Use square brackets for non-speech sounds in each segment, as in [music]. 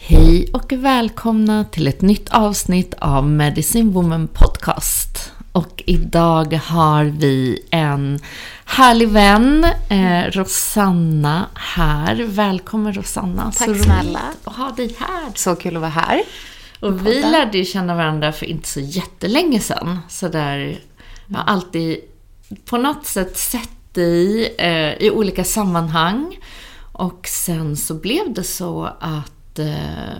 Hej och välkomna till ett nytt avsnitt av Medicine Woman Podcast. Och idag har vi en härlig vän, eh, Rosanna, här. Välkommen Rosanna. Tack Så snälla. att ha dig här. Så kul att vara här. Och vi lärde ju känna varandra för inte så jättelänge sedan. Så där, jag har alltid på något sätt sett dig eh, i olika sammanhang. Och sen så blev det så att eh,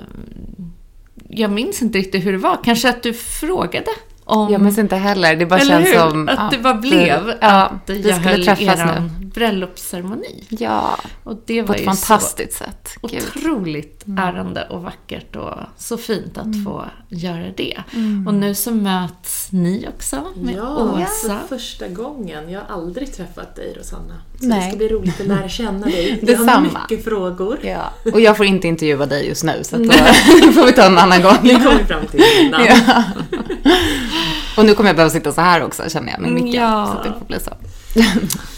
jag minns inte riktigt hur det var. Kanske att du frågade om... Jag minns inte heller. Det bara Eller känns hur? som... Att ja, det bara blev ja, att vi jag skulle höll er nu. bröllopsceremoni. Ja, Och det på var ett ju fantastiskt sätt. Gud. otroligt ärande och vackert och så fint att få göra det. Och nu så möts ni också med Ja, Åsa. för första gången. Jag har aldrig träffat dig Rosanna. Så Nej. det ska bli roligt att lära känna dig. [laughs] Jag har mycket frågor. Ja. Och jag får inte intervjua dig just nu, så då [laughs] får vi ta en annan gång. Det kommer vi fram till innan. Ja. Och nu kommer jag behöva sitta så här också, känner jag, med micken. Ja. Så att det får bli så. [laughs]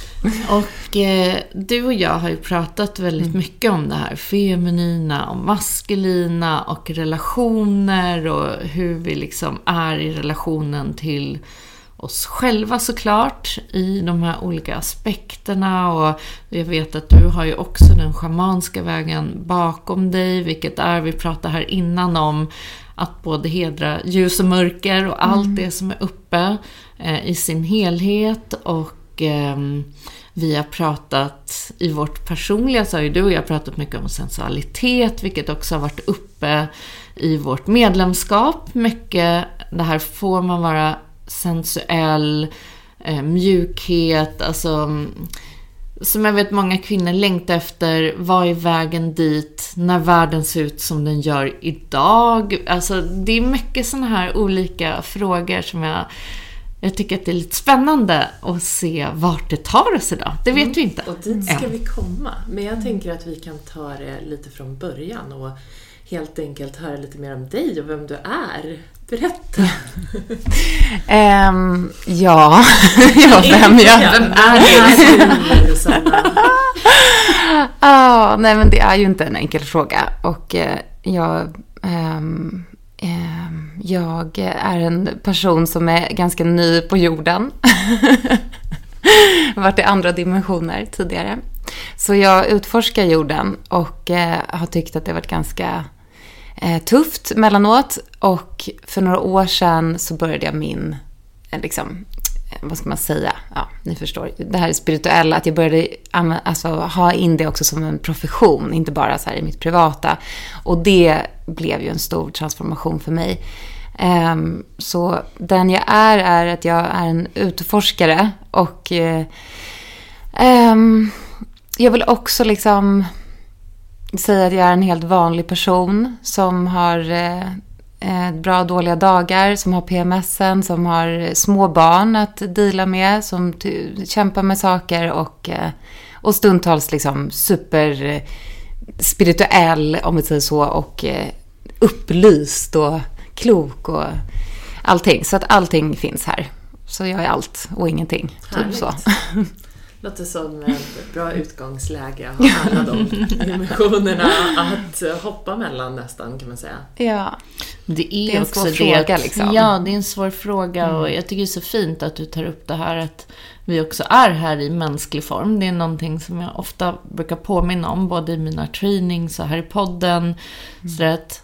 Och eh, du och jag har ju pratat väldigt mycket om det här feminina och maskulina och relationer och hur vi liksom är i relationen till oss själva såklart i de här olika aspekterna. Och jag vet att du har ju också den schamanska vägen bakom dig, vilket är, vi pratade här innan om att både hedra ljus och mörker och allt det som är uppe eh, i sin helhet. Och ehm, vi har pratat i vårt personliga, så har ju du och jag pratat mycket om sensualitet, vilket också har varit uppe i vårt medlemskap. Mycket, det här får man vara sensuell, eh, mjukhet, alltså mm, som jag vet många kvinnor längtar efter, vad är vägen dit när världen ser ut som den gör idag? Alltså det är mycket sådana här olika frågor som jag jag tycker att det är lite spännande att se vart det tar oss idag. Det vet vi inte Och dit ska än. vi komma. Men jag tänker att vi kan ta det lite från början och helt enkelt höra lite mer om dig och vem du är. Berätta! [laughs] Ehm, ja, [laughs] ja, vem jag... Vem är Rosanna? [laughs] Ja, nej men det är ju inte en enkel fråga. Och eh, jag, ehm, jag är en person som är ganska ny på jorden. Varit i andra dimensioner tidigare. Så jag utforskar jorden och eh, har tyckt att det har varit ganska Eh, tufft mellanåt. Och för några år sedan så började jag min eh, liksom, eh, vad ska man säga, ja, ni förstår, det här spirituella, att jag började alltså, ha in det också som en profession, inte bara så här i mitt privata. Och det blev ju en stor transformation för mig. Um, så den jag är, är att jag är en utforskare och uh, um, jag vill också liksom säga att jag är en helt vanlig person som har uh, eh, bra och dåliga dagar, som har PMSen, som har små barn att dela med, som kämpar med saker och, eh, och stundtals liksom super eh, spirituell, om vi säger så, och eh, upplyst och klok och allting. Så att allting finns här. Så jag är allt och ingenting. Typ så. [laughs] Låter som ett bra utgångsläge att ha alla de dimensionerna att hoppa mellan nästan kan man säga. Ja. Det är, det är en svår fråga liksom. Ja, det är en svår fråga mm. och jag tycker det är så fint att du tar upp det här att vi också är här i mänsklig form. Det är någonting som jag ofta brukar påminna om, både i mina trainings och här i podden. Mm. Så att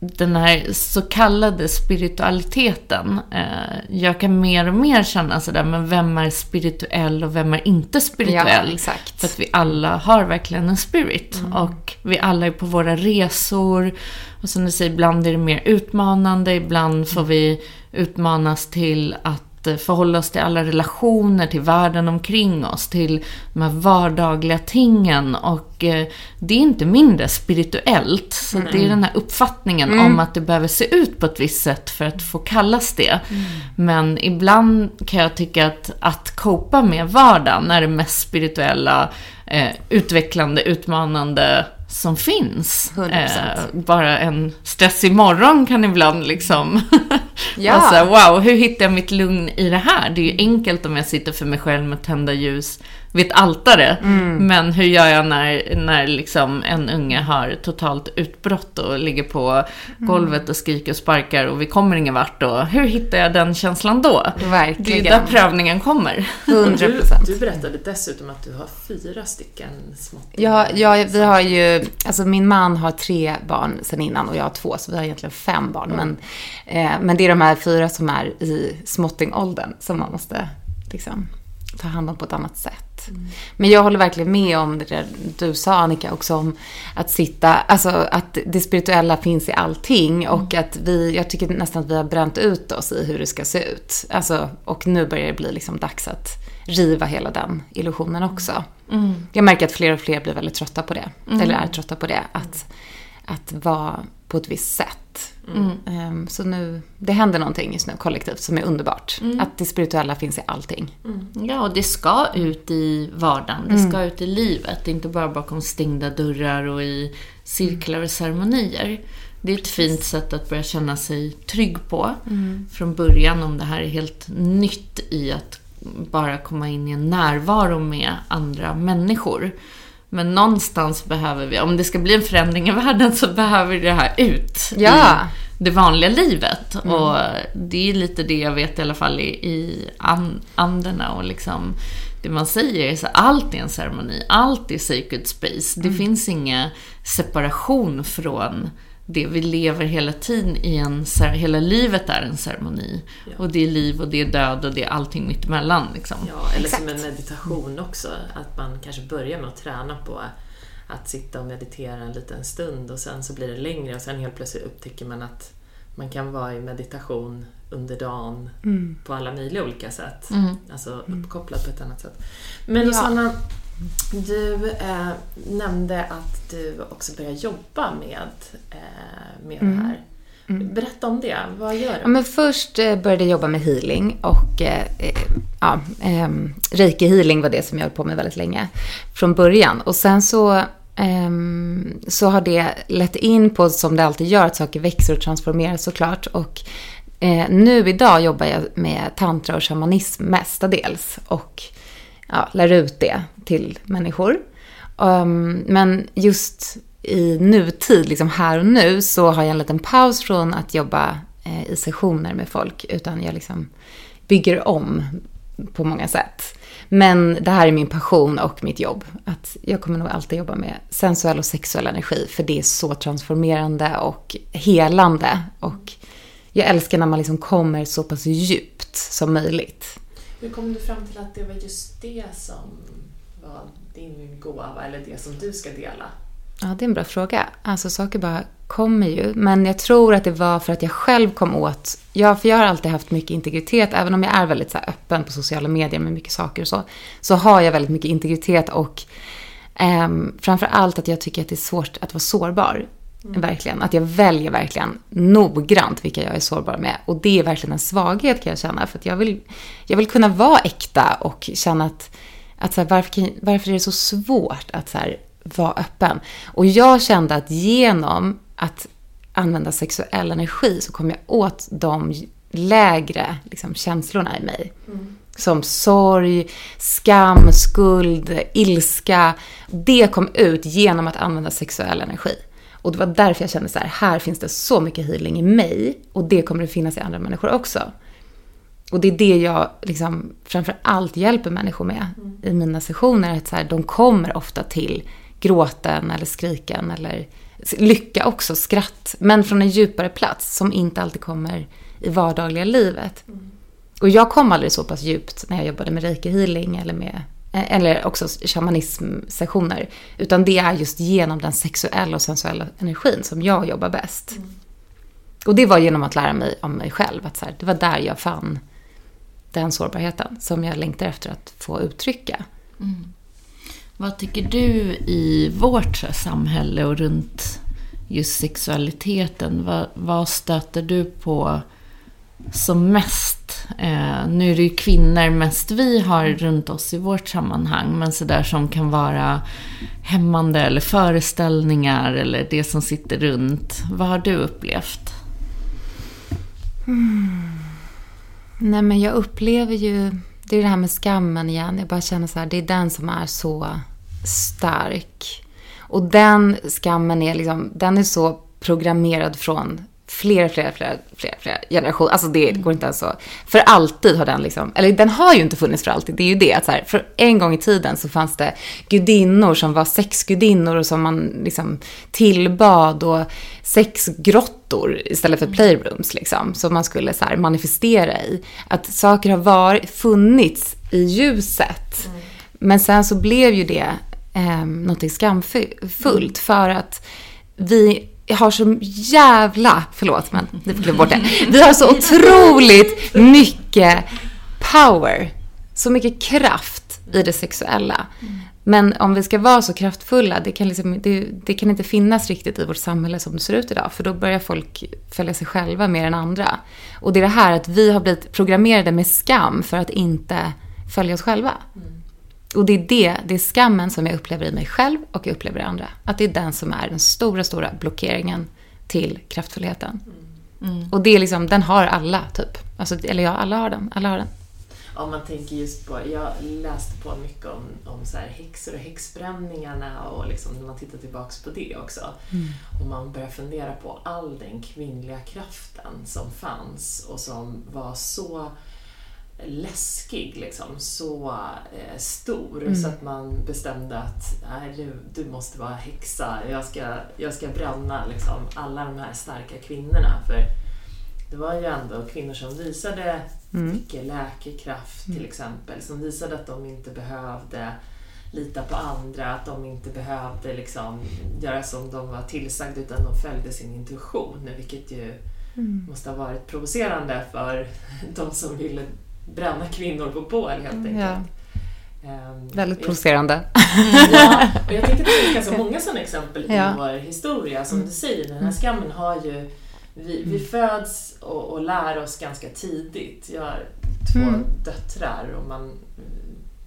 den här så kallade spiritualiteten. Eh, jag kan mer och mer känna sådär, men vem är spirituell och vem är inte spirituell? Ja, exakt. För att vi alla har verkligen en spirit. Mm. Och vi alla är på våra resor. Och som du säger, ibland är det mer utmanande, ibland får vi utmanas till att förhålla oss till alla relationer, till världen omkring oss, till de här vardagliga tingen. Och eh, det är inte mindre spirituellt. Så mm. det är den här uppfattningen mm. om att det behöver se ut på ett visst sätt för att få kallas det. Mm. Men ibland kan jag tycka att att copa med vardagen är det mest spirituella, eh, utvecklande, utmanande som finns. Eh, bara en stressig morgon kan ibland liksom... [laughs] ja. alltså, wow, hur hittar jag mitt lugn i det här? Det är ju enkelt om jag sitter för mig själv med tända ljus vid ett altare. Mm. Men hur gör jag när, när liksom en unge har totalt utbrott och ligger på golvet och skriker och sparkar och vi kommer ingen vart då? Hur hittar jag den känslan då? Verkligen. Det är där prövningen kommer. 100%. Du, du berättade dessutom att du har fyra stycken småttingar. Ja, ja, vi har ju, alltså min man har tre barn sen innan och jag har två, så vi har egentligen fem barn. Mm. Men, eh, men det är de här fyra som är i småttingåldern som man måste liksom ta hand om på ett annat sätt. Mm. Men jag håller verkligen med om det du sa Annika också om att sitta, alltså att det spirituella finns i allting mm. och att vi, jag tycker nästan att vi har bränt ut oss i hur det ska se ut. Alltså, och nu börjar det bli liksom dags att riva hela den illusionen också. Mm. Jag märker att fler och fler blir väldigt trötta på det, mm. eller är trötta på det. Att, att vara på ett visst sätt. Mm. Um, så nu, det händer någonting just nu kollektivt som är underbart. Mm. Att det spirituella finns i allting. Mm. Ja, och det ska ut i vardagen. Det ska mm. ut i livet. Inte bara bakom stängda dörrar och i cirklar och ceremonier. Det är ett fint sätt att börja känna sig trygg på mm. från början om det här är helt nytt i att bara komma in i en närvaro med andra människor. Men någonstans behöver vi, om det ska bli en förändring i världen så behöver det här ut ja. i det vanliga livet. Mm. Och det är lite det jag vet i alla fall i, i an, anderna och liksom det man säger är så allt är en ceremoni, allt är sacred space. Det mm. finns ingen separation från det vi lever hela tiden i en, hela livet är en ceremoni. Ja. Och det är liv och det är död och det är allting mittemellan. Liksom. Ja, eller Exakt. som en meditation också. Att man kanske börjar med att träna på att sitta och meditera en liten stund och sen så blir det längre och sen helt plötsligt upptäcker man att man kan vara i meditation under dagen mm. på alla möjliga olika sätt. Mm. Alltså uppkopplad på ett annat sätt. Men ja. Sanna, du eh, nämnde att du också börjar jobba med, eh, med mm. det här. Mm. Berätta om det. Vad gör du? Ja, men först eh, började jag jobba med healing och eh, eh ja, eh, reiki healing var det som jag höll på med väldigt länge från början. Och sen så, eh, så har det lett in på, som det alltid gör, att saker växer och transformeras såklart. Och eh, nu idag jobbar jag med tantra och shamanism mestadels. Och ja, lär ut det till människor. Um, men just i nutid, liksom här och nu, så har jag en liten paus från att jobba eh, i sessioner med folk. Utan jag liksom bygger om på många sätt. Men det här är min passion och mitt jobb. Att jag kommer nog alltid jobba med sensuell och sexuell energi. För det är så transformerande och helande. Och jag älskar när man liksom kommer så pass djupt som möjligt. Hur kom du fram till att det var just det som var din gåva eller det som du ska dela? Ja, det är en bra fråga. Alltså saker bara kommer ju. Men jag tror att det var för att jag själv kom åt... Ja, för jag har alltid haft mycket integritet. Även om jag är väldigt så öppen på sociala medier med mycket saker och så. Så har jag väldigt mycket integritet och eh, framför allt att jag tycker att det är svårt att vara sårbar. Mm. Verkligen. Att jag väljer verkligen noggrant vilka jag är sårbar med. Och det är verkligen en svaghet kan jag känna. För jag vill, jag vill kunna vara äkta och känna att, att så här, varför, varför är det så svårt att så här, vara öppen? Och jag kände att genom att använda sexuell energi så kom jag åt de lägre liksom, känslorna i mig. Mm. Som sorg, skam, skuld, ilska. Det kom ut genom att använda sexuell energi. Och det var därför jag kände så här, här finns det så mycket healing i mig och det kommer det finnas i andra människor också. Och det är det jag liksom framför allt hjälper människor med mm. i mina sessioner. Att så här, de kommer ofta till gråten eller skriken eller lycka också, skratt. Men från en djupare plats som inte alltid kommer i vardagliga livet. Mm. Och jag kom aldrig så pass djupt när jag jobbade med reiki healing eller med Eh, eller också shamanism-sessioner. Utan det är just genom den sexuella och sensuella energin som jag jobbar bäst. Mm. Och det var genom att lära mig om mig själv. Att så här, det var där jag fann den sårbarheten som jag längtar efter att få uttrycka. Mm. Vad tycker du i vårt samhälle och runt just sexualiteten? Vad, vad stöter du på som mest. Eh, nu är det ju kvinnor mest vi har runt oss i vårt sammanhang, men sådär som kan vara hämmande eller föreställningar eller det som sitter runt. Vad har du upplevt? Mm. Nej, men jag upplever ju, det är det här med skammen igen. Jag bara känner så här, det är den som är så stark. Och den skammen är liksom, den är så programmerad från flera, flera, flera, flera, flera generationer. Alltså det går inte ens så. För alltid har den liksom, eller den har ju inte funnits för alltid. Det är ju det att så här, för en gång i tiden så fanns det gudinnor som var sexgudinnor och som man liksom tillbad och sexgrottor istället för playrooms liksom. Som man skulle så här manifestera i. Att saker har varit, funnits i ljuset. Mm. Men sen så blev ju det eh, någonting skamfullt för att vi jag har så jävla, förlåt men det får bort det. Vi har så otroligt mycket power, så mycket kraft i det sexuella. Men om vi ska vara så kraftfulla, det kan, liksom, det, det, kan inte finnas riktigt i vårt samhälle som det ser ut idag. För då börjar folk följa sig själva mer än andra. Och det är det här att vi har blivit programmerade med skam för att inte följa oss själva. Och det är det, det är skammen som jag upplever i mig själv och jag upplever i andra. Att det är den som är den stora, stora blockeringen till kraftfullheten. Mm. Och det är liksom, den har alla typ. Alltså, eller ja, alla har den. Alla har den. Om man tänker just på, jag läste på mycket om, om så här häxor och häxbränningarna och liksom när man tittar tillbaks på det också. Mm. Och man börjar fundera på all den kvinnliga kraften som fanns och som var så läskig, liksom, så eh, stor mm. så att man bestämde att nej, du, du måste vara häxa, jag ska, jag ska bränna liksom, alla de här starka kvinnorna. För det var ju ändå kvinnor som visade mm. mycket läkekraft till mm. exempel, som visade att de inte behövde lita på andra, att de inte behövde liksom, göra som de var tillsagda utan de följde sin intuition, vilket ju mm. måste ha varit provocerande för [laughs] de som ville bränna kvinnor på bål helt enkelt. Ja. Um, Väldigt provocerande. ja, och jag tänker [laughs] att det finns ganska många sådana exempel i ja. vår historia. Som du säger, den här mm. skammen har ju... Vi, vi mm. föds och, och lär oss ganska tidigt. Jag har två mm. döttrar och man,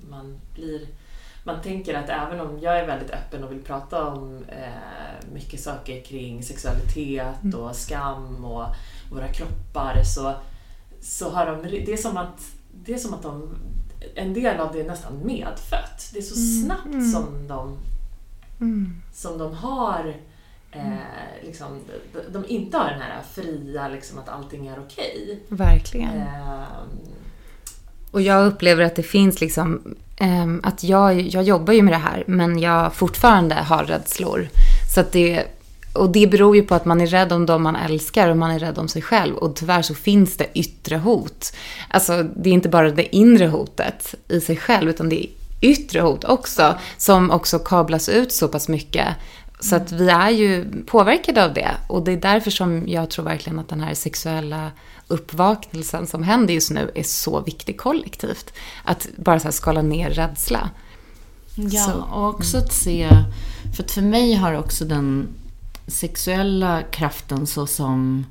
man blir... Man tänker att även om jag är väldigt öppen och vill prata om eh, mycket saker kring sexualitet mm. och skam och våra kroppar så så har de, det är som att, det är som att de, en del av det är nästan medfött. Det är så mm, snabbt mm. som de, mm. som de har Eh, liksom, de, de, inte har den här fria, liksom, att allting är okej. Verkligen. Eh, och jag upplever att det finns liksom, eh, att jag, jag jobbar ju med det här, men jag fortfarande har rädslor. Så att det och det beror ju på att man är rädd om de man älskar och man är rädd om sig själv. Och tyvärr så finns det yttre hot. Alltså, det är inte bara det inre hotet i sig själv, utan det är yttre hot också, som också kablas ut så pass mycket. Så att vi är ju påverkade av det. Och det är därför som jag tror verkligen att den här sexuella uppvaknelsen som händer just nu är så viktig kollektivt. Att bara så skala ner rädsla. Ja, Så, och också att se... För att för mig har också den sexuella kraften så som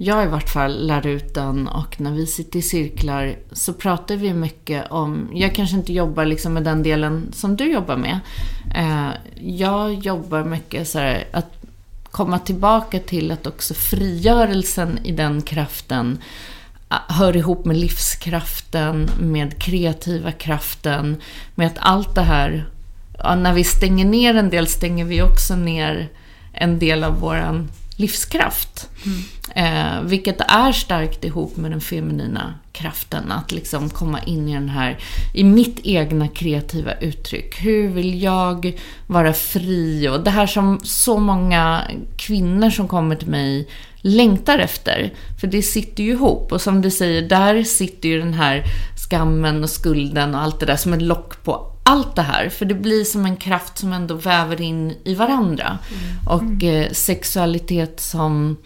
jag i vart fall lär ut den och när vi sitter i cirklar så pratar vi mycket om, jag kanske inte jobbar liksom med den delen som du jobbar med. Eh, jag jobbar mycket så här, att komma tillbaka till att också frigörelsen i den kraften ah, hör ihop med livskraften, med kreativa kraften, med att allt det här, ja, när vi stänger ner en del stänger vi också ner en del av våran livskraft. Eh, vilket är starkt ihop med den feminina kraften. Att liksom komma in i den här, i mitt egna kreativa uttryck. Hur vill jag vara fri? Och det här som så många kvinnor som kommer till mig längtar efter. För det sitter ju ihop. Och som du säger, där sitter ju den här skammen och skulden och allt det där som ett lock på allt det här. För det blir som en kraft som ändå väver in i varandra. Och eh, sexualitet som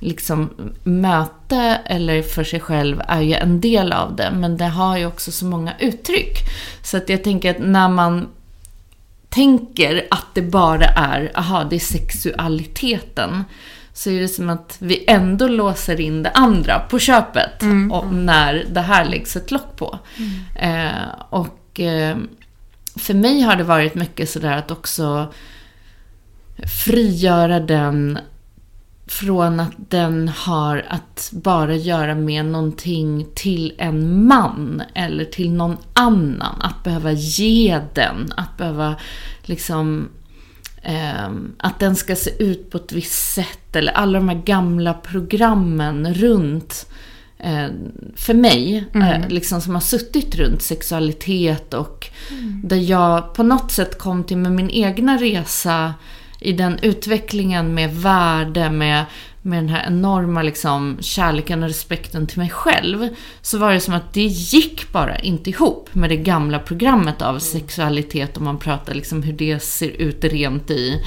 liksom möte eller för sig själv är ju en del av det. Men det har ju också så många uttryck. Så att jag tänker att när man tänker att det bara är, aha, det är sexualiteten. Så är det som att vi ändå låser in det andra på köpet. Och när det här läggs ett lock på. Eh, och eh, för mig har det varit mycket sådär att också frigöra den från att den har att bara göra med någonting till en man eller till någon annan. Att behöva ge den, att behöva liksom eh, att den ska se ut på ett visst sätt eller alla de här gamla programmen runt eh, för mig, eh, liksom som har suttit runt sexualitet och där jag på något sätt kom till med min egna resa i den utvecklingen med värde, med, med den här enorma liksom, kärleken och respekten till mig själv. Så var det som att det gick bara inte ihop med det gamla programmet av sexualitet om man pratar liksom hur det ser ut rent i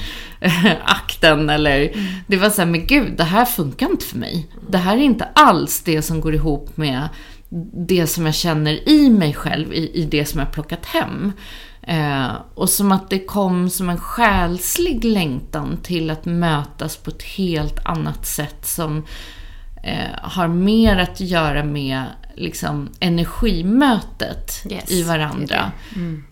akten eller... Det var så här, men gud, det här funkar inte för mig. Det här är inte alls det som går ihop med det som jag känner i mig själv, i, i det som jag plockat hem. Eh, och som att det kom som en själslig längtan till att mötas på ett helt annat sätt som eh, har mer att göra med liksom, energimötet Yes, i det är varandra.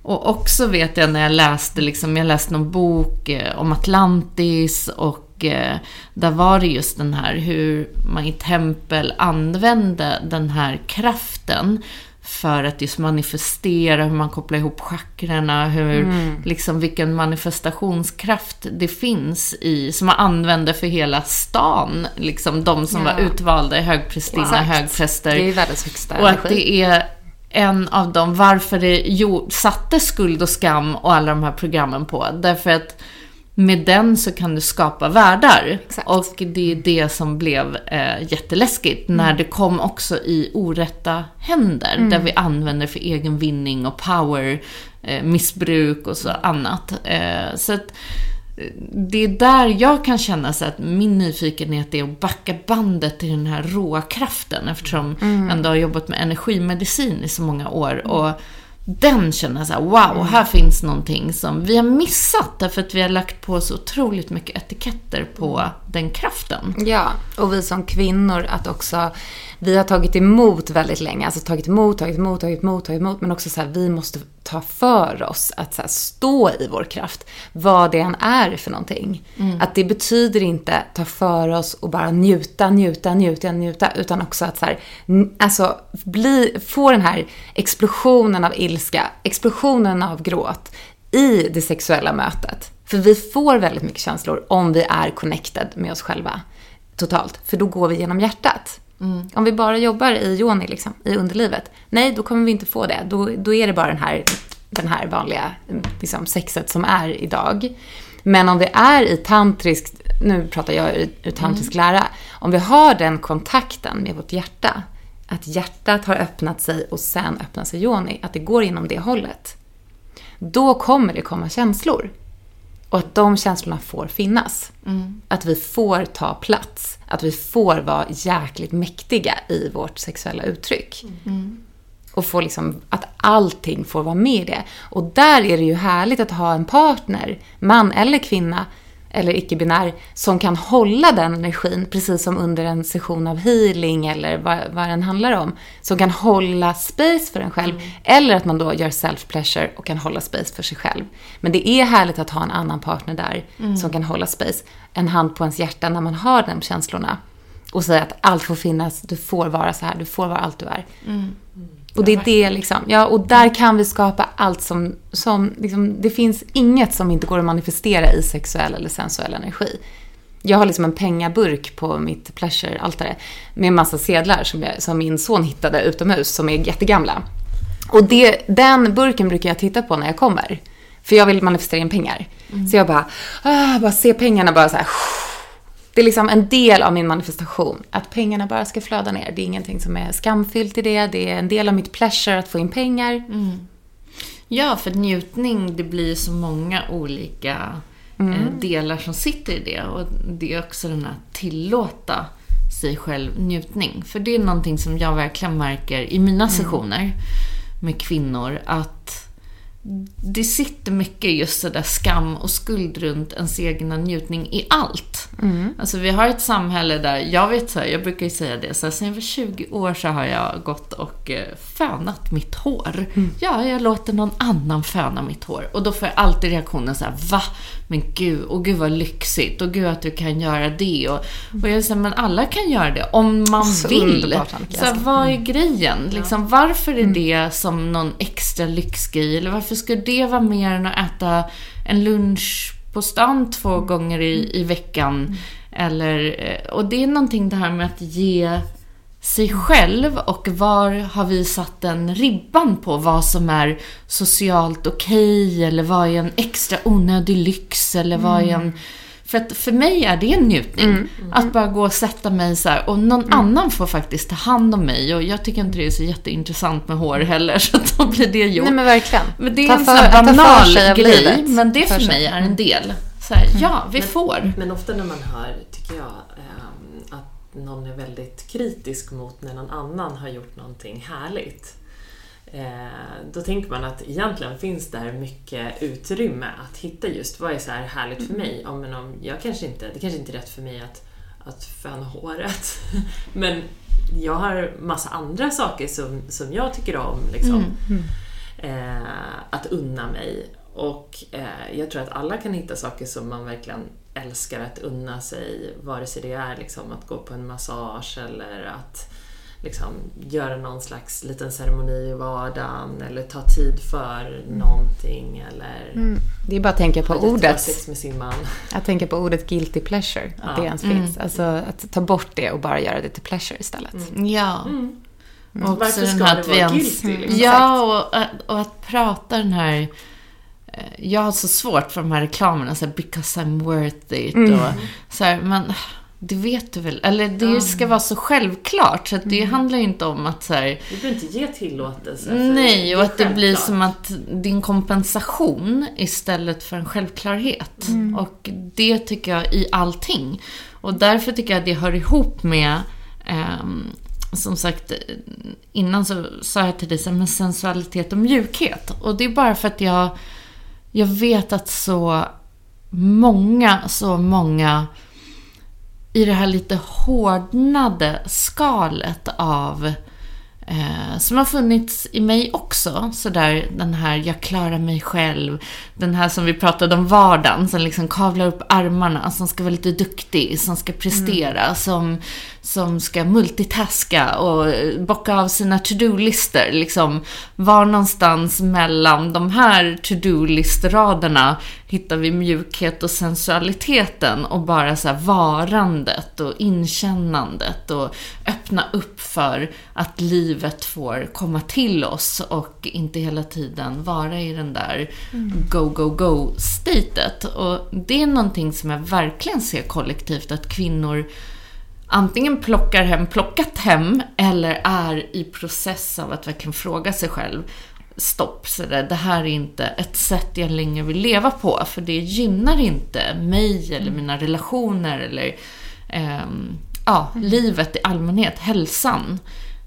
Och också vet jag när jag läste, liksom, jag läste någon bok eh, om Atlantis och eh, där var det just den här hur man i tempel använde den här kraften för att just manifestera, hur man kopplar ihop chakrarna, hur, liksom vilken manifestationskraft det finns i, som man använde för hela stan, liksom de som Ja. var utvalda, högprästinna, Exakt. högpräster. Det är världens högsta Och att det är en av dem, varför det jo, satte skuld och skam och alla de här programmen på. Därför att med den så kan du skapa världar. Exakt. Och det är det som blev eh, jätteläskigt när det kom också i orätta händer. Där vi använder för egen vinning och power, eh, missbruk och så annat. Eh, så att eh, det är där jag kan känna så att min nyfikenhet är att backa bandet till den här råa kraften eftersom jag ändå har jobbat med energimedicin i så många år. Och den känner jag så här, wow, här finns någonting som vi har missat därför att vi har lagt på så otroligt mycket etiketter på den kraften. Ja, och vi som kvinnor att också, vi har tagit emot väldigt länge, alltså tagit emot, tagit emot, tagit emot, tagit emot, men också så här, vi måste ta för oss att så här, stå i vår kraft, vad det än är för någonting. Att det betyder inte ta för oss och bara njuta, njuta, njuta, njuta, utan också att så här, alltså bli, få den här explosionen av ilska, explosionen av gråt i det sexuella mötet. För vi får väldigt mycket känslor om vi är connected med oss själva totalt. För då går vi genom hjärtat. Om vi bara jobbar i yoni, liksom, i underlivet. Nej, då kommer vi inte få det. Då, då är det bara den här den här vanliga liksom, sexet som är idag. Men om vi är i tantrisk, nu pratar jag ur, tantrisk lära, om vi har den kontakten med vårt hjärta, att hjärtat har öppnat sig och sen öppnar sig yoni, att det går inom det hållet. Då kommer det komma känslor. Och att de känslorna får finnas. Att vi får ta plats. Att vi får vara jäkligt mäktiga i vårt sexuella uttryck. Och få liksom, att allting får vara med i det. Och där är det ju härligt att ha en partner, man eller kvinna, eller icke-binär, som kan hålla den energin, precis som under en session av healing eller vad, vad den handlar om. Som kan hålla space för en själv. Eller att man då gör self-pleasure och kan hålla space för sig själv. Men det är härligt att ha en annan partner där som kan hålla space. En hand på ens hjärta när man har de känslorna. Och säga att allt får finnas, du får vara så här, du får vara allt du är. Och det är det liksom, ja, och där kan vi skapa allt som, som liksom, det finns inget som inte går att manifestera i sexuell eller sensuell energi. Jag har liksom en pengaburk på mitt pleasure-altare med en massa sedlar som, jag, som min son hittade utomhus som är jättegamla. Och det, den burken brukar jag titta på när jag kommer. För jag vill manifestera in pengar. Så jag bara, ah, bara se pengarna bara så här. Det är liksom en del av min manifestation. Att pengarna bara ska flöda ner. Det är ingenting som är skamfyllt i det. Det är en del av mitt pleasure att få in pengar. Ja, för njutning, det blir så många olika eh, delar som sitter i det. Och det är också den här tillåta sig själv njutning. För det är någonting som jag verkligen märker i mina sessioner med kvinnor. Att det sitter mycket just sådär skam och skuld runt ens egna njutning i allt. Alltså vi har ett samhälle där, jag vet så här, jag brukar ju säga det, så här, sen jag var 20 år så har jag gått och eh, fönat mitt hår. Ja, jag låter någon annan föna mitt hår. Och då får jag alltid reaktionen så här, va? Men gud, och gud vad lyxigt, och gud att du kan göra det. Och, och jag säger, men alla kan göra det om man Så vill. Så här, vad är grejen? Liksom, varför är det som någon extra lyxgrej? Eller varför skulle det vara mer än att äta en lunch på stan två gånger i, i veckan? Eller, eh, och det är någonting det här med att ge sig själv och var har vi satt den ribban på vad som är socialt okej eller vad är en extra onödig lyx eller vad är en... För att för mig är det en njutning. Att bara gå och sätta mig så här och någon annan får faktiskt ta hand om mig och jag tycker inte det är så jätteintressant med hår heller [laughs] så att då blir det jobb. Nej men verkligen. Men det är Ta en för- sån här banal grej, livet. men det För för mig är en del. Så här, ja, vi får. Men ofta när man hör, tycker jag, ehm, att någon är väldigt kritisk mot när någon annan har gjort någonting härligt. Eh, då tänker man att egentligen finns där mycket utrymme att hitta just vad är så här härligt för mig. Ja, men om jag kanske inte, det kanske inte är rätt för mig att, att föna håret. [laughs] men jag har massa andra saker som, som jag tycker om. Liksom, eh, att unna mig. Och eh, jag tror att alla kan hitta saker som man verkligen älskar att unna sig. Vare sig det är liksom att gå på en massage eller att liksom göra någon slags liten ceremoni i vardagen eller ta tid för någonting eller Det är bara att tänka på ordet. sex med sin man. [laughs] Att tänka på ordet guilty pleasure. Att det ens finns. Alltså att ta bort det och bara göra det till pleasure istället. Ja. Och också Varför den ska här det att vara ens... guilty, liksom? Ja, och, att- och att prata den här... eh, Jag har så svårt för de här reklamerna, så här, because I'm worth it och så här, men det vet du väl? Eller det ska vara så självklart, så att det handlar ju inte om att så här, Du behöver inte ge tillåtelse. Nej, och att det blir självklart. som att din kompensation istället för en självklarhet. Och det tycker jag i allting. Och därför tycker jag att det hör ihop med, ehm, som sagt, innan så sa jag till dig så här, med sensualitet och mjukhet. Och det är bara för att jag, jag vet att så många, så många i det här lite hårdnade skalet av eh, som har funnits i mig också. Sådär den här jag klarar mig själv. Den här som vi pratade om vardagen, som liksom kavlar upp armarna, som ska vara lite duktig, som ska prestera, som, som ska multitaska och bocka av sina to-do-listor. Liksom, var någonstans mellan de här to-do-listraderna hittar vi mjukhet och sensualiteten och bara så varandet och inkännandet och öppna upp för att livet livet får komma till oss och inte hela tiden vara i den där go, go, go-statet. Och det är någonting som jag verkligen ser kollektivt, att kvinnor antingen plockar hem, plockat hem eller är i process av att verkligen fråga sig själv stopp, så där, det här är inte ett sätt jag längre vill leva på, för det gynnar inte mig eller mina relationer eller ehm, ja, livet i allmänhet, hälsan.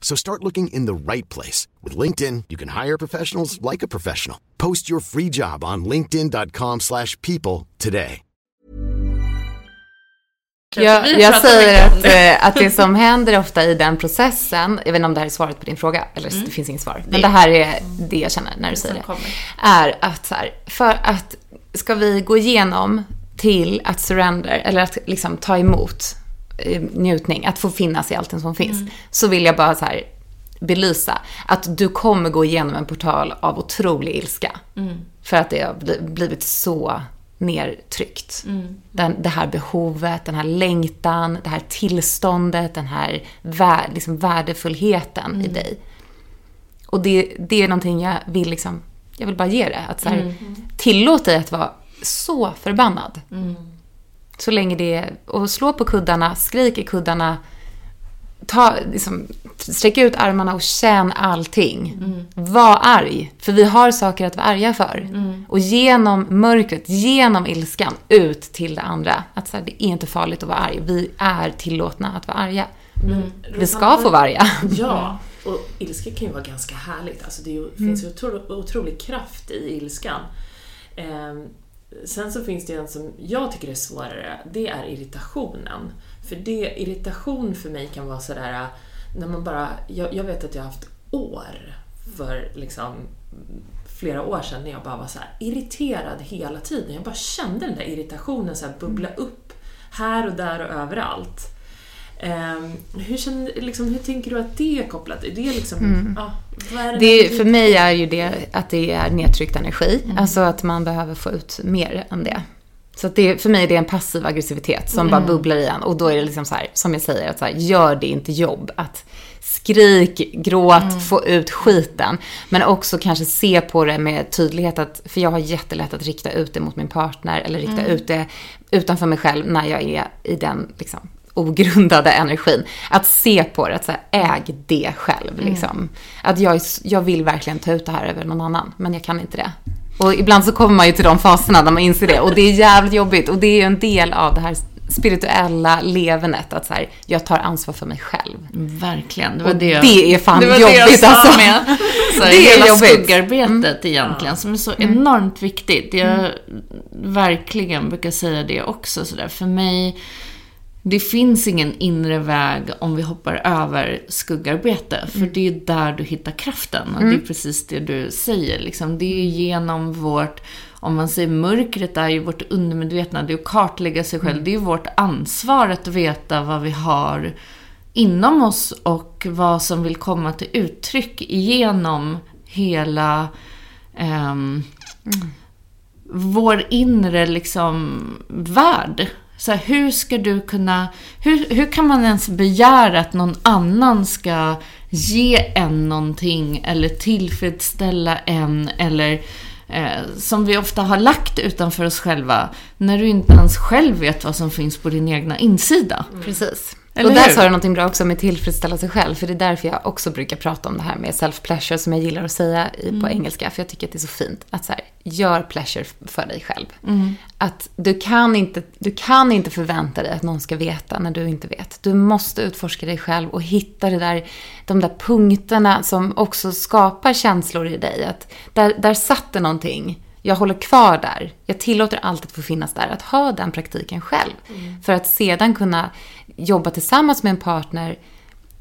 So start looking in the right place. With LinkedIn, you can hire professionals like a professional. Post your free job on linkedin.com slash people today. Jag, jag säger att, det. eh, att det som händer ofta i den processen, jag vet inte om det här är svaret på din fråga, eller det finns inget svar, men det här är det jag känner när du säger det. Är att så här, för att ska vi gå igenom till att surrender, eller att liksom ta emot njutning, att få finnas i allt som finns, så vill jag bara så här belysa att du kommer gå igenom en portal av otrolig ilska. För att det har bli- blivit så nertryckt. Den, det här behovet, den här längtan, det här tillståndet, den här vär, liksom värdefullheten i dig. Och det, det är någonting jag vill liksom, jag vill bara ge det. Att så här, tillåt dig att vara så förbannad. Så länge det är, och slå på kuddarna, skrik i kuddarna, ta, liksom, sträck ut armarna och känn allting. Var arg, för vi har saker att vara arga för. Och genom mörkret, genom ilskan, ut till det andra. Att så här, det är inte farligt att vara arg. Vi är tillåtna att vara arga. Vi ska få vara arga. Ja, och ilska kan ju vara ganska härligt. Alltså det ju, finns ju otro, otrolig kraft i ilskan. Ehm, sen så finns det en som jag tycker är svårare, det är irritationen. För det, irritation för mig kan vara sådär, när man bara, jag, jag vet att jag har haft år för liksom flera år sedan när jag bara var så irriterad hela tiden. Jag bara kände den där irritationen så bubbla upp här och där och överallt. Ehm, hur, känner, liksom, hur tänker du att det är kopplat? Är det liksom, ja, vad är det Det, för mig är ju det att det är nedtryckt energi. Alltså att man behöver få ut mer än det. Så att det, för mig är det en passiv aggressivitet som bara bubblar i en. Och då är det liksom så här, som jag säger, att så här, gör det inte jobb. Att skrik, gråt, få ut skiten. Men också kanske se på det med tydlighet. Att, för jag har jättelätt att rikta ut det mot min partner. Eller rikta ut det utanför mig själv när jag är i den liksom, ogrundade energin. Att se på det, att så här, äg det själv. Liksom. Att jag, är- jag vill verkligen ta ut det här över någon annan, men jag kan inte det. Och ibland så kommer man ju till de faserna där man inser det. Och det är jävligt jobbigt. Och det är ju en del av det här spirituella levandet. Att så här, jag tar ansvar för mig själv. Verkligen. Det var Och det, jag- det är fan det var det jag jobbigt, sa alltså. med. Så Det är hela jobbigt. Mm. skuggarbetet egentligen, som är så enormt viktigt. Jag verkligen brukar säga det också. Så där. För mig, det finns ingen inre väg om vi hoppar över skuggarbete. För Mm. det är där du hittar kraften. Och det är precis det du säger. Liksom. Det är genom vårt, om man säger mörkret är ju vårt undermedvetna. Det är att kartlägga sig Mm. själv. Det är vårt ansvar att veta vad vi har inom oss och vad som vill komma till uttryck genom hela ehm, vår inre liksom värld. Så här, hur ska du kunna, hur, hur kan man ens begära att någon annan ska ge en någonting eller tillfredsställa en eller eh, som vi ofta har lagt utanför oss själva när du inte ens själv vet vad som finns på din egna insida. Mm. Precis. Eller och där hur? sa du någonting bra också med tillfredsställa sig själv. För det är därför jag också brukar prata om det här med self-pleasure som jag gillar att säga i, Mm. på engelska. För jag tycker att det är så fint. Att så här, gör pleasure för dig själv. Mm. Att du kan, inte, du kan inte förvänta dig att någon ska veta när du inte vet. Du måste utforska dig själv och hitta det där, de där punkterna som också skapar känslor i dig. Att där, där satt det någonting. Jag håller kvar där. Jag tillåter allt att få finnas där. Att ha den praktiken själv. För att sedan kunna jobba tillsammans med en partner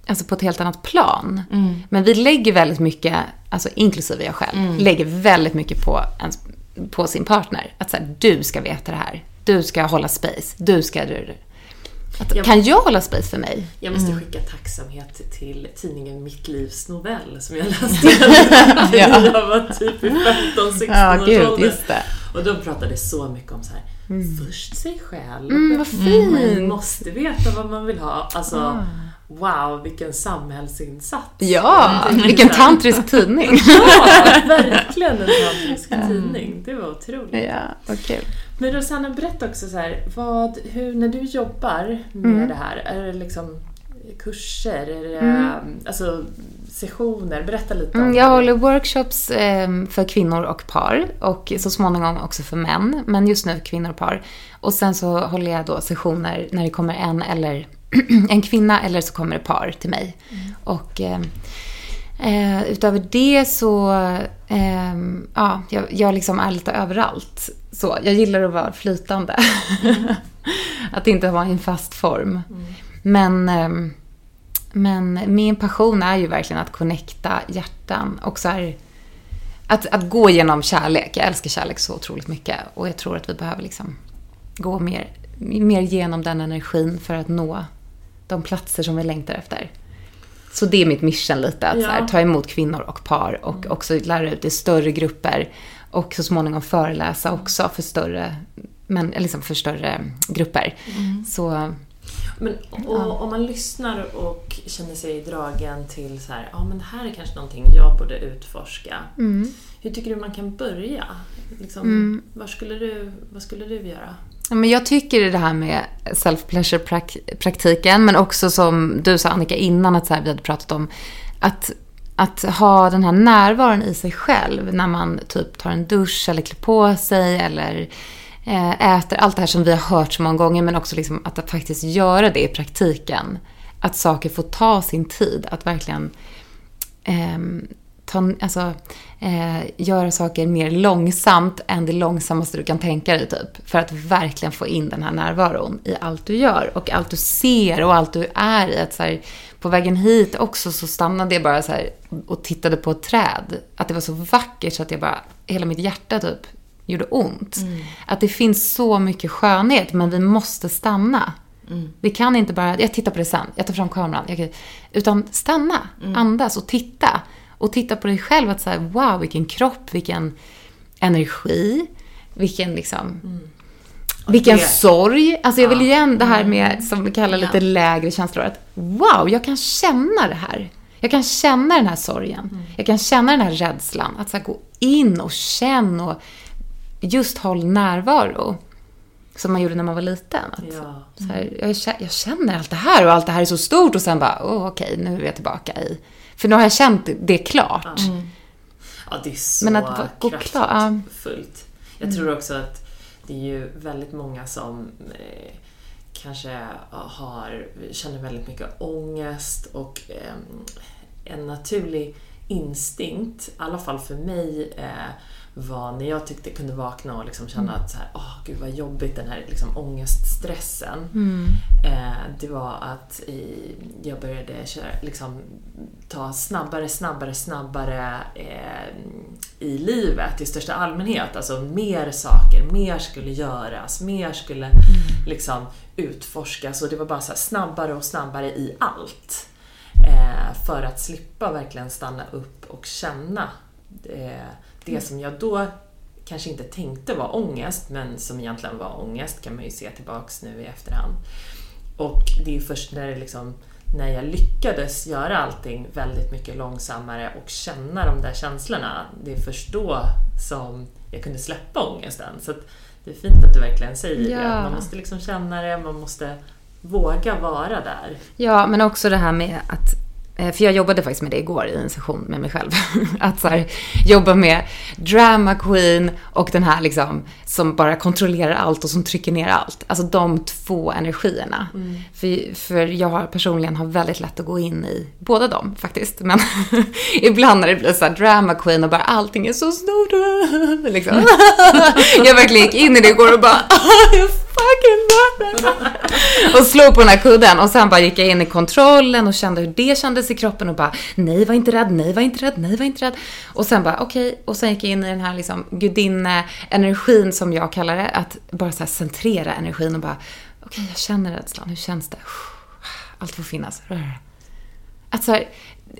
alltså på ett helt annat plan. Men vi lägger väldigt mycket, alltså inklusive jag själv, lägger väldigt mycket på, ens, på sin partner. Att säga, du ska veta det här. Du ska hålla space. Du ska... Att, Ja. Kan jag hålla space för mig? Jag måste skicka tacksamhet till tidningen Mitt livs novell som jag [laughs] läste när jag var typ i 15-16 års ålder. det. Och de pratade så mycket om så här, först sig själv. Mm, vad fint. Man måste veta vad man vill ha. Alltså, wow, vilken samhällsinsats. Ja, vilken tantrisk tidning. [laughs] Ja, verkligen en tantrisk tidning. Det var otroligt. ja, kul. Men Rosanna, berätta också så här, vad, hur, när du jobbar med Mm. det här, är det liksom kurser, det alltså, sessioner? Berätta lite om Mm, jag det. håller workshops eh, för kvinnor och par och så småningom också för män, men just nu kvinnor och par. Och sen så håller jag då sessioner när det kommer en eller [clears throat] en kvinna eller så kommer det par till mig. Och eh, eh, utöver det så, eh, ja, jag, jag liksom är lite överallt. Så, jag gillar att vara flytande. [laughs] att inte vara i en fast form. Men ehm, men min passion är ju verkligen att connecta hjärtan och så här, att, att gå genom kärlek. Jag älskar kärlek så otroligt mycket och jag tror att vi behöver liksom gå mer, mer genom den energin för att nå de platser som vi längtar efter. Så det är mitt mission lite, att så här, Ja. ta emot kvinnor och par och också lära ut i större grupper och så småningom föreläsa också för större, men, liksom för större grupper. Så Men och, om man lyssnar och känner sig dragen till så här, ja men det här är kanske någonting jag borde utforska. Mm. Hur tycker du man kan börja? Liksom, var skulle du, vad skulle du göra? Men jag tycker det här med self-pleasure-praktiken, men också som du sa Annika innan, att så här, vi hade pratat om att, att ha den här närvaron i sig själv när man typ tar en dusch eller klär på sig eller Eh, äter. Allt det här som vi har hört så många gånger, men också liksom att, faktiskt göra det i praktiken. Att saker får ta sin tid, att verkligen eh, ta, alltså, eh, göra saker mer långsamt än det långsammaste du kan tänka dig typ. För att verkligen få in den här närvaron i allt du gör och allt du ser och allt du är i. Att så här, på vägen hit också så stannade jag bara så här och tittade på ett träd. Att det var så vackert så att jag bara, hela mitt hjärta typ gjorde ont. Att det finns så mycket skönhet men vi måste stanna. Vi kan inte bara, jag tittar på det sen, jag tar fram kameran. Jag, utan stanna, andas och titta. Och titta på dig själv att säga wow vilken kropp, vilken energi, vilken liksom... Vilken det- sorg. Alltså jag vill igen det här med, som vi kallar lite Ja. lägre känslor. Att wow, jag kan känna det här. Jag kan känna den här sorgen. Jag kan känna den här rädslan. Att så här, gå in och känna och just håll närvaro. Som man gjorde när man var liten. Ja. så här, jag, jag känner allt det här och allt det här är så stort och sen bara, oh, okej, nu är jag tillbaka i... För nu har jag känt det klart. Ja, det är så Men att gå. Mm. kraftfullt. Jag tror också att det är ju väldigt många som eh, kanske har, känner väldigt mycket ångest och eh, en naturlig instinkt, i alla fall för mig, eh, var när jag tyckte kunde vakna och liksom känna att så här, åh gud vad jobbigt den här liksom ångeststressen. Eh, det var att i, jag började köra, liksom, ta snabbare, snabbare, snabbare eh, i livet i största allmänhet. Alltså mer saker, mer skulle göras, mer skulle liksom utforskas och det var bara så här snabbare och snabbare i allt. Eh, för att slippa verkligen stanna upp och känna eh, det som jag då kanske inte tänkte var ångest, men som egentligen var ångest kan man ju se tillbaks nu i efterhand. Och det är först när, det liksom, när jag lyckades göra allting väldigt mycket långsammare och känna de där känslorna, det är först då som jag kunde släppa ångesten. Så det är fint att du verkligen säger det. Ja. att Man måste liksom känna det, man måste våga vara där. Ja, men också det här med att för jag jobbade faktiskt med det igår i en session med mig själv. [laughs] Att så här, jobba med drama queen och den här liksom som bara kontrollerar allt och som trycker ner allt. Alltså de två energierna. Mm. För, för jag har personligen har väldigt lätt att gå in i båda dem faktiskt. Men [laughs] ibland när det blir så här drama queen och bara allting är så stort. [laughs] Liksom. jag verkligen gick in i det igår och bara fucking Och slog på den här kudden och sen bara gick jag in i kontrollen och kände hur det kändes i kroppen och bara nej var inte rädd, nej var inte rädd, nej var inte rädd. Och sen bara okej, okay. och sen gick jag in i den här liksom gudinne-energin som jag kallar det, att bara så här centrera energin och bara okej okay, jag känner rädslan, hur känns det? Allt får finnas. Att så här,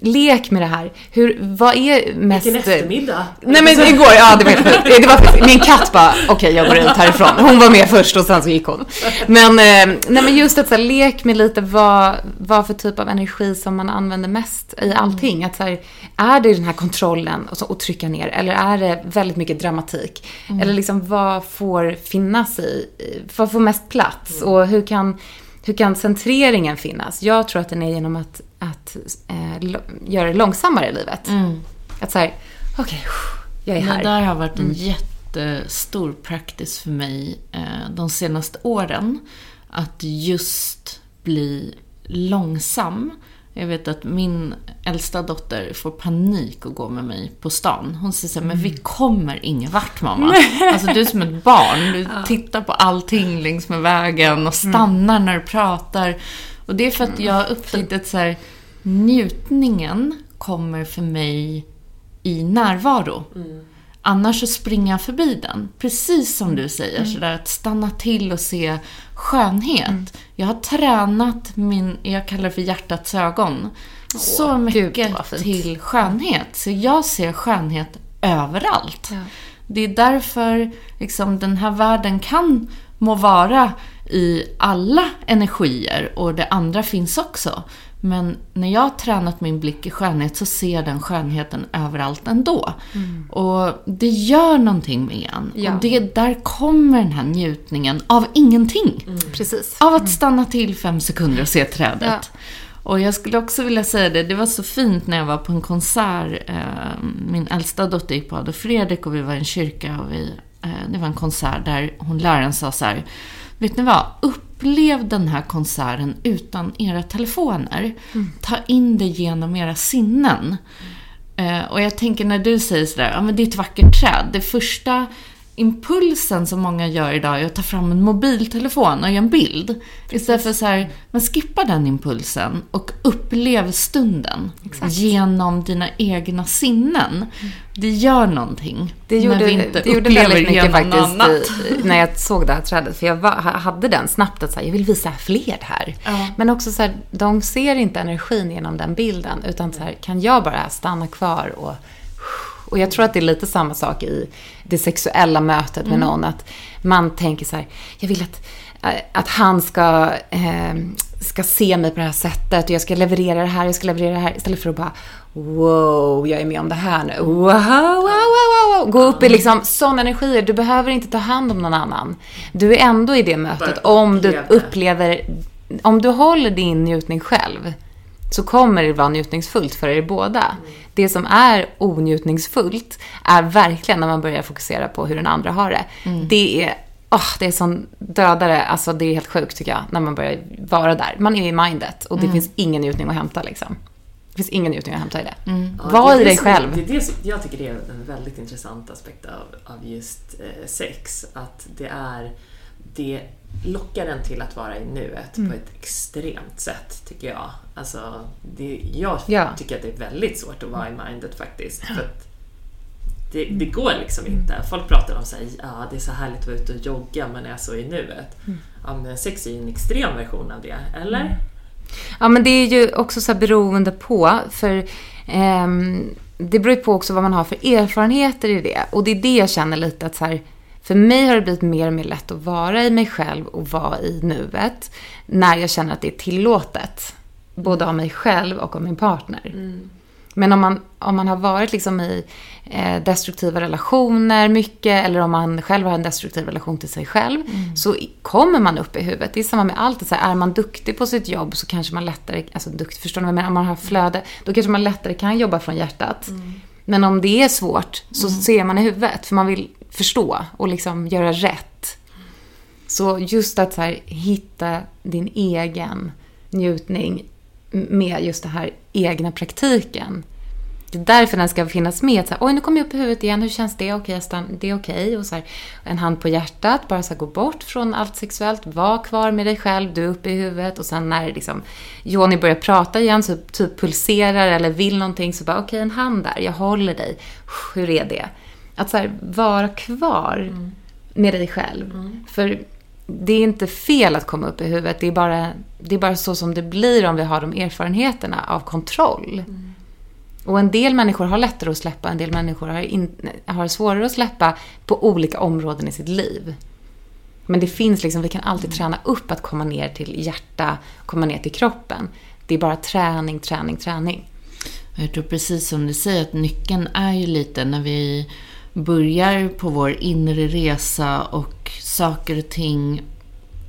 lek med det här. Hur, vad är mest... Vilken eftermiddag. Nej men igår, ja det var det var Min katt bara, okej okay, jag går ut härifrån. Hon var med först och sen så gick hon. Men, eh, nej men just att så här, lek med lite vad, vad för typ av energi som man använder mest i allting. Att så här, är det den här kontrollen och, så, och trycka ner eller är det väldigt mycket dramatik? Mm. Eller liksom vad får finnas i, vad får mest plats? Mm. Och hur kan hur kan centreringen finnas? Jag tror att den är genom att, att eh, göra det långsammare i livet. Mm. Att säga, okej, okay, jag är här. Det där har varit en mm. jättestor practice för mig eh, de senaste åren. Att just bli långsam jag vet att min äldsta dotter får panik och gå med mig på stan. Hon säger så här, men vi mm. kommer ingen vart mamma. Alltså du är som ett barn. Du tittar på allting längs med vägen och mm. stannar när du pratar. Och det är för att jag har upptäckt att så här, njutningen kommer för mig i närvaro. Mm. Annars så springer jag förbi den. Precis som du säger, mm. sådär att stanna till och se skönhet. Mm. Jag har tränat min, jag kallar det för hjärtats ögon, Åh, så mycket till skönhet. Så jag ser skönhet överallt. Ja. Det är därför liksom, den här världen kan må vara i alla energier och det andra finns också. Men när jag har tränat min blick i skönhet så ser den skönheten överallt ändå. Mm. Och det gör någonting med en. Ja. Och det, där kommer den här njutningen av ingenting. Mm. Precis. Av att stanna till fem sekunder och se trädet. Ja. Och jag skulle också vilja säga det, det var så fint när jag var på en konsert. Eh, min äldsta dotter gick på Adolf Fredrik och vi var i en kyrka och vi, eh, det var en konsert där hon läraren sa så här, Vet ni vad? Upplev den här konserten utan era telefoner. Mm. Ta in det genom era sinnen. Mm. Uh, och jag tänker när du säger sådär, ja men det är ett vackert träd. Det första impulsen som många gör idag är att ta fram en mobiltelefon och göra en bild. Precis. Istället för så här, men skippa den impulsen och upplev stunden Exakt. genom dina egna sinnen. Mm. Det gör någonting. Det gjorde, när vi inte det gjorde väldigt mycket faktiskt i, [laughs] när jag såg det här trädet. För jag var, hade den snabbt att så jag vill visa fler här. Ja. Men också så här, de ser inte energin genom den bilden. Utan så här, kan jag bara stanna kvar och och jag tror att det är lite samma sak i det sexuella mötet med mm. någon. Att man tänker så här, jag vill att, eh, att han ska, eh, ska se mig på det här sättet och jag ska leverera det här, jag ska leverera det här. Istället för att bara, wow, jag är med om det här nu. Wow, wow, wow, wow. Gå upp i liksom sådana energier. Du behöver inte ta hand om någon annan. Du är ändå i det mötet om du upplever, om du håller din njutning själv så kommer det vara njutningsfullt för er båda. Mm. Det som är onjutningsfullt är verkligen när man börjar fokusera på hur den andra har det. Mm. Det är Oh, det är sån dödare, alltså det är helt sjukt tycker jag, när man börjar vara där. Man är i mindet och det mm. finns ingen njutning att hämta liksom. Det finns ingen njutning att hämta i det. Mm. Ja, Var det i dig själv. Det är det jag tycker det är en väldigt intressant aspekt av, av just eh, sex. Att det är, det lockar en till att vara i nuet mm. på ett extremt sätt, tycker jag. Alltså, det, jag ja. tycker att det är väldigt svårt att vara i mindet faktiskt. För det, det, går liksom mm. inte. Folk pratar om att ja, det är så härligt att vara ute och jogga, men är så i nuet. Mm. Ja, men sex är ju en extrem version av det, eller? Mm. Ja, men det är ju också så beroende på, för ehm, det beror ju på också vad man har för erfarenheter i det. Och det är det jag känner lite att så här, för mig har det blivit mer och mer lätt att vara i mig själv och vara i nuet. När jag känner att det är tillåtet. Både av mig själv och av min partner. Mm. Men om man, om man har varit liksom i eh, destruktiva relationer mycket eller om man själv har en destruktiv relation till sig själv så i- kommer man upp i huvudet. Det är samma med allt. Så här, är man duktig på sitt jobb så kanske man lättare, alltså duktig, förstår ni vad jag menar? Om man har flöde, då kanske man lättare kan jobba från hjärtat. Men om det är svårt så ser man i huvudet för man vill förstå och liksom göra rätt. Så just att så här, hitta din egen njutning med just den här egna praktiken. Det är därför den ska finnas med. Så här, Oj, nu kommer jag upp i huvudet igen. Hur känns det? Okej, stann- det är okej. Och så här, en hand på hjärtat. Bara så här, gå bort från allt sexuellt. Var kvar med dig själv. Du är uppe i huvudet. Och sen när liksom, Joni börjar prata igen, så typ pulserar eller vill någonting, så bara okej, en hand där. Jag håller dig. Hur är det? Att så vara kvar med dig själv. För det är inte fel att komma upp i huvudet. Det är, bara, det är bara så som det blir om vi har de erfarenheterna av kontroll. Och en del människor har lättare att släppa, en del människor har, in, har svårare att släppa på olika områden i sitt liv. Men det finns liksom, vi kan alltid träna upp att komma ner till hjärta, komma ner till kroppen. Det är bara träning, träning, träning. Jag tror precis som du säger att nyckeln är ju lite när vi börjar på vår inre resa och saker och ting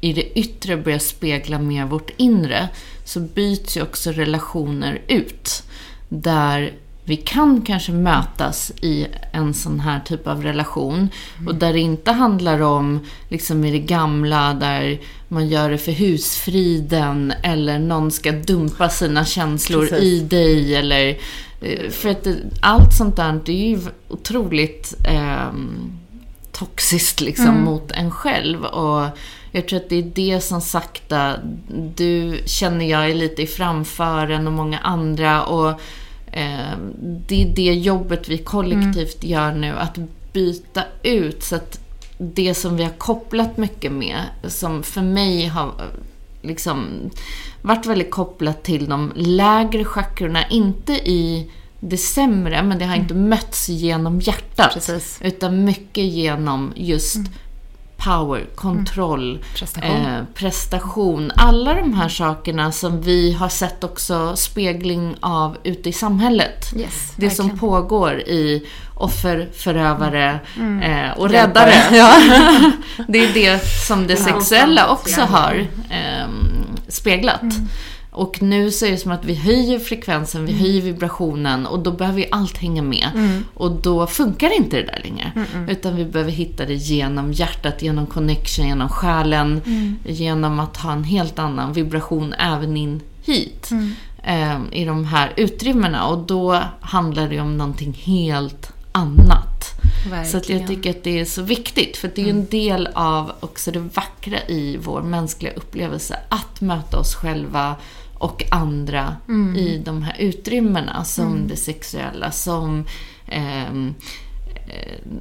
i det yttre börjar spegla mer vårt inre så byts ju också relationer ut. Där vi kan kanske mötas i en sån här typ av relation och där det inte handlar om liksom i det gamla där man gör det för husfriden eller någon ska dumpa sina känslor Precis. i dig eller eh, för att det, allt sånt där det är ju otroligt ehm, toxiskt liksom mot en själv. Och jag tror att det är det som sakta, du känner jag är lite i framfören och många andra. Och eh, det är det jobbet vi kollektivt gör nu, att byta ut så att det som vi har kopplat mycket med, som för mig har liksom varit väldigt kopplat till de lägre chakrorna, inte i det sämre, men det har inte mötts genom hjärtat. Precis. Utan mycket genom just power, kontroll, Prestation. Eh, prestation. Alla de här sakerna som vi har sett också spegling av ute i samhället. Yes, det som verkligen. pågår i offer, förövare eh, och Räddare. räddare. [laughs] [laughs] det är det som det sexuella också har ehm, speglat. Och nu så är det som att vi höjer frekvensen, vi höjer vibrationen och då behöver ju allt hänga med. Och då funkar inte det där längre. Utan vi behöver hitta det genom hjärtat, genom connection, genom själen. Genom att ha en helt annan vibration även in hit. eh, I de här utrymmena. Och då handlar det om någonting helt annat. Så att jag Verkligen. tycker att det är så viktigt. För det är en del av också det vackra i vår mänskliga upplevelse. Att möta oss själva och andra i de här utrymmena. Som det sexuella, som eh,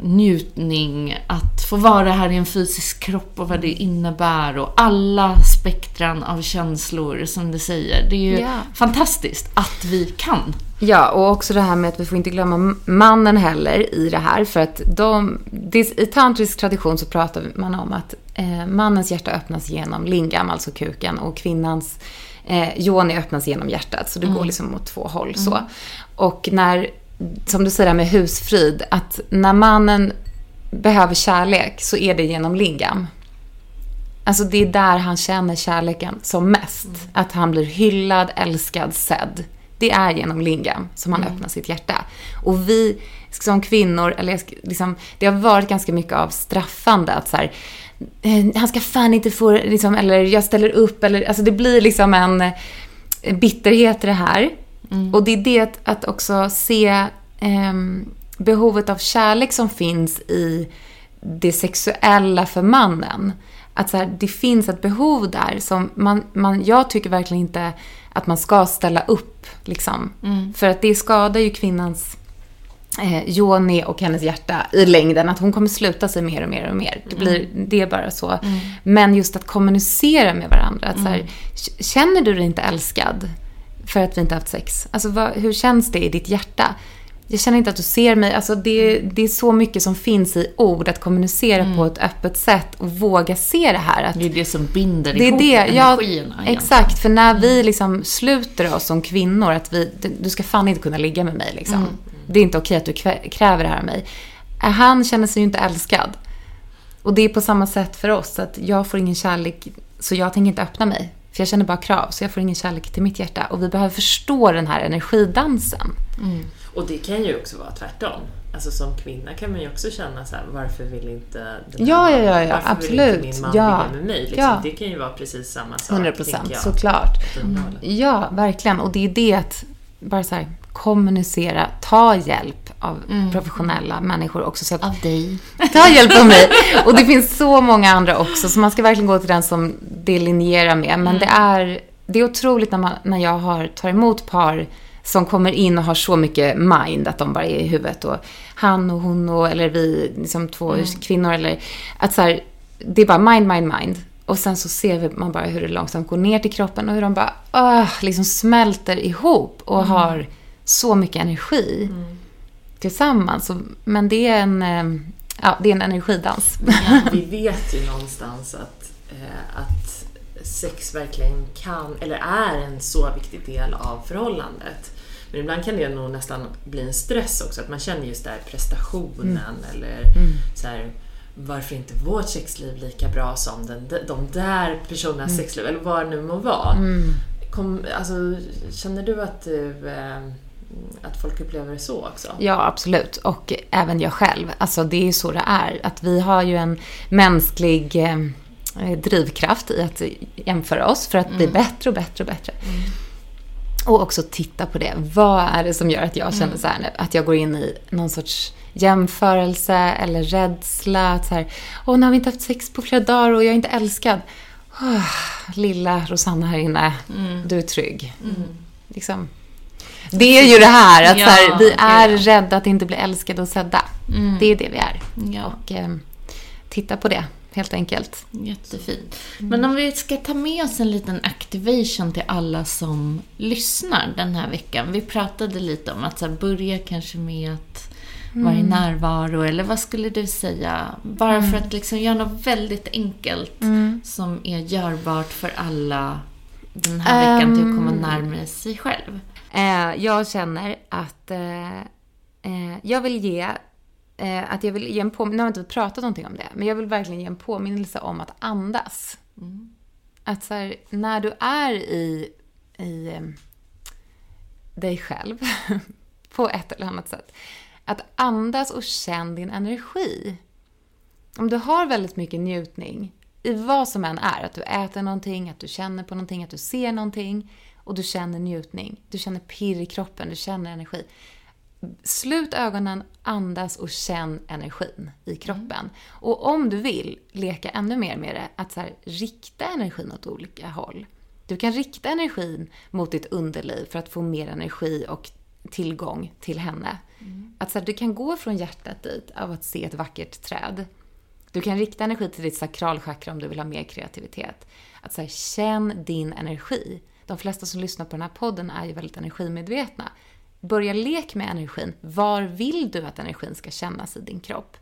njutning, att få vara här i en fysisk kropp och vad det innebär och alla spektran av känslor som du säger. Det är ju Ja. fantastiskt att vi kan. Ja, och också det här med att vi får inte glömma mannen heller i det här. För att de, i tantrisk tradition så pratar man om att eh, mannens hjärta öppnas genom lingam, alltså kuken, och kvinnans eh, yoni öppnas genom hjärtat. Så det går liksom åt två håll så. Och när, som du säger med husfrid, att när mannen behöver kärlek så är det genom lingam. Alltså det är där han känner kärleken som mest. Att han blir hyllad, älskad, sedd. Det är genom lingam som han öppnar sitt hjärta. Och vi som kvinnor, eller liksom, det har varit ganska mycket av straffande. Att så här, eh, han ska fan inte få, liksom, eller jag ställer upp, eller alltså det blir liksom en eh, bitterhet i det här. Och det är det att, att också se ehm, behovet av kärlek som finns i det sexuella för mannen. Att så här, det finns ett behov där som man, man, jag tycker verkligen inte att man ska ställa upp. Liksom. För att det skadar ju kvinnans eh, Joni och hennes hjärta i längden. Att hon kommer sluta sig mer och mer och mer. Det, blir, det är bara så. Men just att kommunicera med varandra. Att så här, k- Känner du dig inte älskad för att vi inte haft sex? Alltså vad, hur känns det i ditt hjärta? jag känner inte att du ser mig. Alltså det, det är så mycket som finns i ord, att kommunicera på ett öppet sätt och våga se det här. Att Det är det som binder det är ihop det, ja, energierna. egentligen. exakt. För när vi liksom sluter oss som kvinnor, att vi, du ska fan inte kunna ligga med mig liksom. Det är inte okej att du kräver det här av mig. Eh, Han känner sig ju inte älskad. Och det är på samma sätt för oss, att jag får ingen kärlek, så jag tänker inte öppna mig. För jag känner bara krav, så jag får ingen kärlek till mitt hjärta. Och vi behöver förstå den här energidansen. Och det kan ju också vara tvärtom. Alltså som kvinna kan man ju också känna så här, varför vill inte den Ja, ja, ja, ja, varför absolut. vill inte min man Ja. med mig? Liksom. Ja. Det kan ju vara precis samma sak, 100 tänker procent, såklart. Rollen. Ja, verkligen. Och det är det att bara så här, kommunicera, ta hjälp av professionella människor också. Så att, Av dig. ta hjälp av mig. Och det finns så många andra också, så man ska verkligen gå till den som det linjerar med. Men det, är, det är otroligt när, man, när jag har, tar emot par som kommer in och har så mycket mind, att de bara är i huvudet. Och han och hon och, eller vi, liksom två kvinnor. Eller, att så här, det är bara mind, mind, mind. Och sen så ser man bara hur det långsamt går ner till kroppen och hur de bara uh, liksom smälter ihop och har så mycket energi tillsammans. Men det är en, eh, ja, det är en energidans. Ja, vi [laughs] vet ju någonstans att, eh, att sex verkligen kan, eller är en så viktig del av förhållandet. Men ibland kan det nog nästan bli en stress också, att man känner just där prestationen eller så här, varför inte vårt sexliv lika bra som den, de där personernas sexliv, eller vad det nu må vara. Kom, alltså, känner du att, du, eh, att folk upplever det så också? Ja, absolut. Och även jag själv. Alltså det är ju så det är. Att vi har ju en mänsklig eh, drivkraft i att jämföra oss för att bli bättre och bättre och bättre. Och också titta på det. Vad är det som gör att jag känner så här nu? Att jag går in i någon sorts jämförelse eller rädsla. Att så här, åh, nu har vi inte haft sex på flera dagar och jag är inte älskad. Åh, lilla Rosanna här inne, du är trygg. Liksom. Det är ju det här, att så här, Ja, vi är det. rädda att inte bli älskade och sedda. Det är det vi är. Ja. Och eh, titta på det, helt enkelt. Jättefint. Men om vi ska ta med oss en liten activation till alla som lyssnar den här veckan. Vi pratade lite om att så här, börja kanske med att vara i närvaro, eller vad skulle du säga? Bara för att liksom göra något väldigt enkelt som är görbart för alla den här veckan till att komma närmare sig själv. Eh, jag känner att eh, eh, jag vill ge eh, att jag vill ge en påminnelse, nu har jag inte pratat någonting om det, men jag vill verkligen ge en påminnelse om att andas. Att så här, när du är i, i eh, dig själv [laughs] på ett eller annat sätt, att andas och känn din energi. Om du har väldigt mycket njutning i vad som än är, att du äter någonting, att du känner på någonting, att du ser någonting och du känner njutning, du känner pirr i kroppen, du känner energi. Slut ögonen, andas och känn energin i kroppen. Och om du vill leka ännu mer med det, att så här, rikta energin åt olika håll. Du kan rikta energin mot ditt underliv för att få mer energi och tillgång till henne. Att så här, du kan gå från hjärtat dit av att se ett vackert träd. Du kan rikta energi till ditt sakralchakra om du vill ha mer kreativitet. Att så här, känn din energi. De flesta som lyssnar på den här podden är ju väldigt energimedvetna. Börja lek med energin. Var vill du att energin ska kännas i din kropp?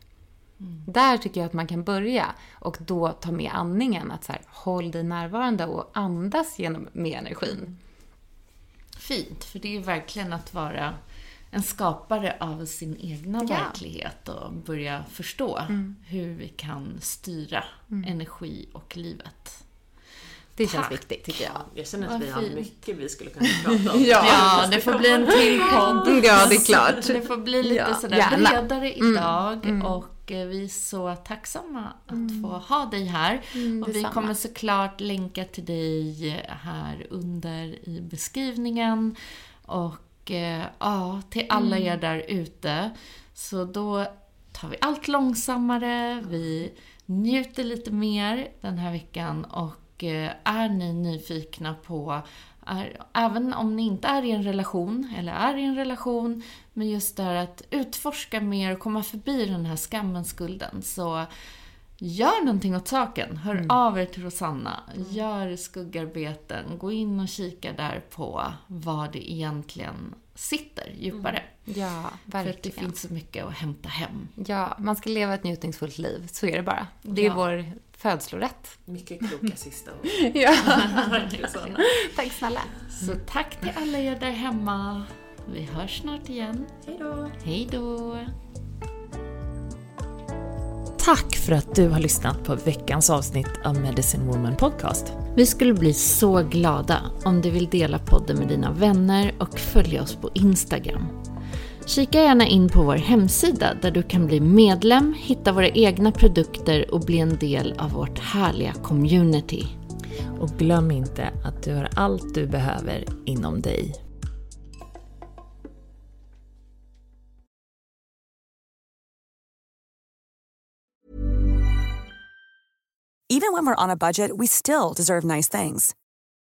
Där tycker jag att man kan börja och då ta med andningen. Att så här, håll dig närvarande och andas genom, med energin. Fint, för det är ju verkligen att vara en skapare av sin egna Ja. verklighet och börja förstå hur vi kan styra energi och livet. Det känns Tack. viktigt tycker jag. Jag känner att Vad vi har fint. mycket vi skulle kunna prata om. [laughs] Ja, det får bli en till podd. Ja, det är klart. Det får bli lite Ja, sådär gärna. bredare idag och eh, vi är så tacksamma att få ha dig här. och vi detsamma. kommer såklart länka till dig här under i beskrivningen. Och eh, ja, till alla er där ute. Så då tar vi allt långsammare, vi njuter lite mer den här veckan och eh, är ni nyfikna på är, även om ni inte är i en relation, eller är i en relation, men just det här att utforska mer och komma förbi den här skammen, skulden, så Gör någonting åt saken. Hör mm. av er till Rosanna. Gör skuggarbeten. Gå in och kika där på vad det egentligen sitter djupare. Mm. Ja, verkligen. För det finns så mycket att hämta hem. Ja, man ska leva ett njutningsfullt liv. Så är det bara. Det är ja. vår födslorätt. Mycket kloka [laughs] sista ord. ja, [laughs] Tack snälla. Så tack till alla er där hemma. Vi hörs snart igen. Hej då. Hej då. Tack för att du har lyssnat på veckans avsnitt av Medicine Woman Podcast. Vi skulle bli så glada om du vill dela podden med dina vänner och följa oss på Instagram. Kika gärna in på vår hemsida där du kan bli medlem, hitta våra egna produkter och bli en del av vårt härliga community. Och glöm inte att du har allt du behöver inom dig. Even when we're on a budget we still deserve nice things.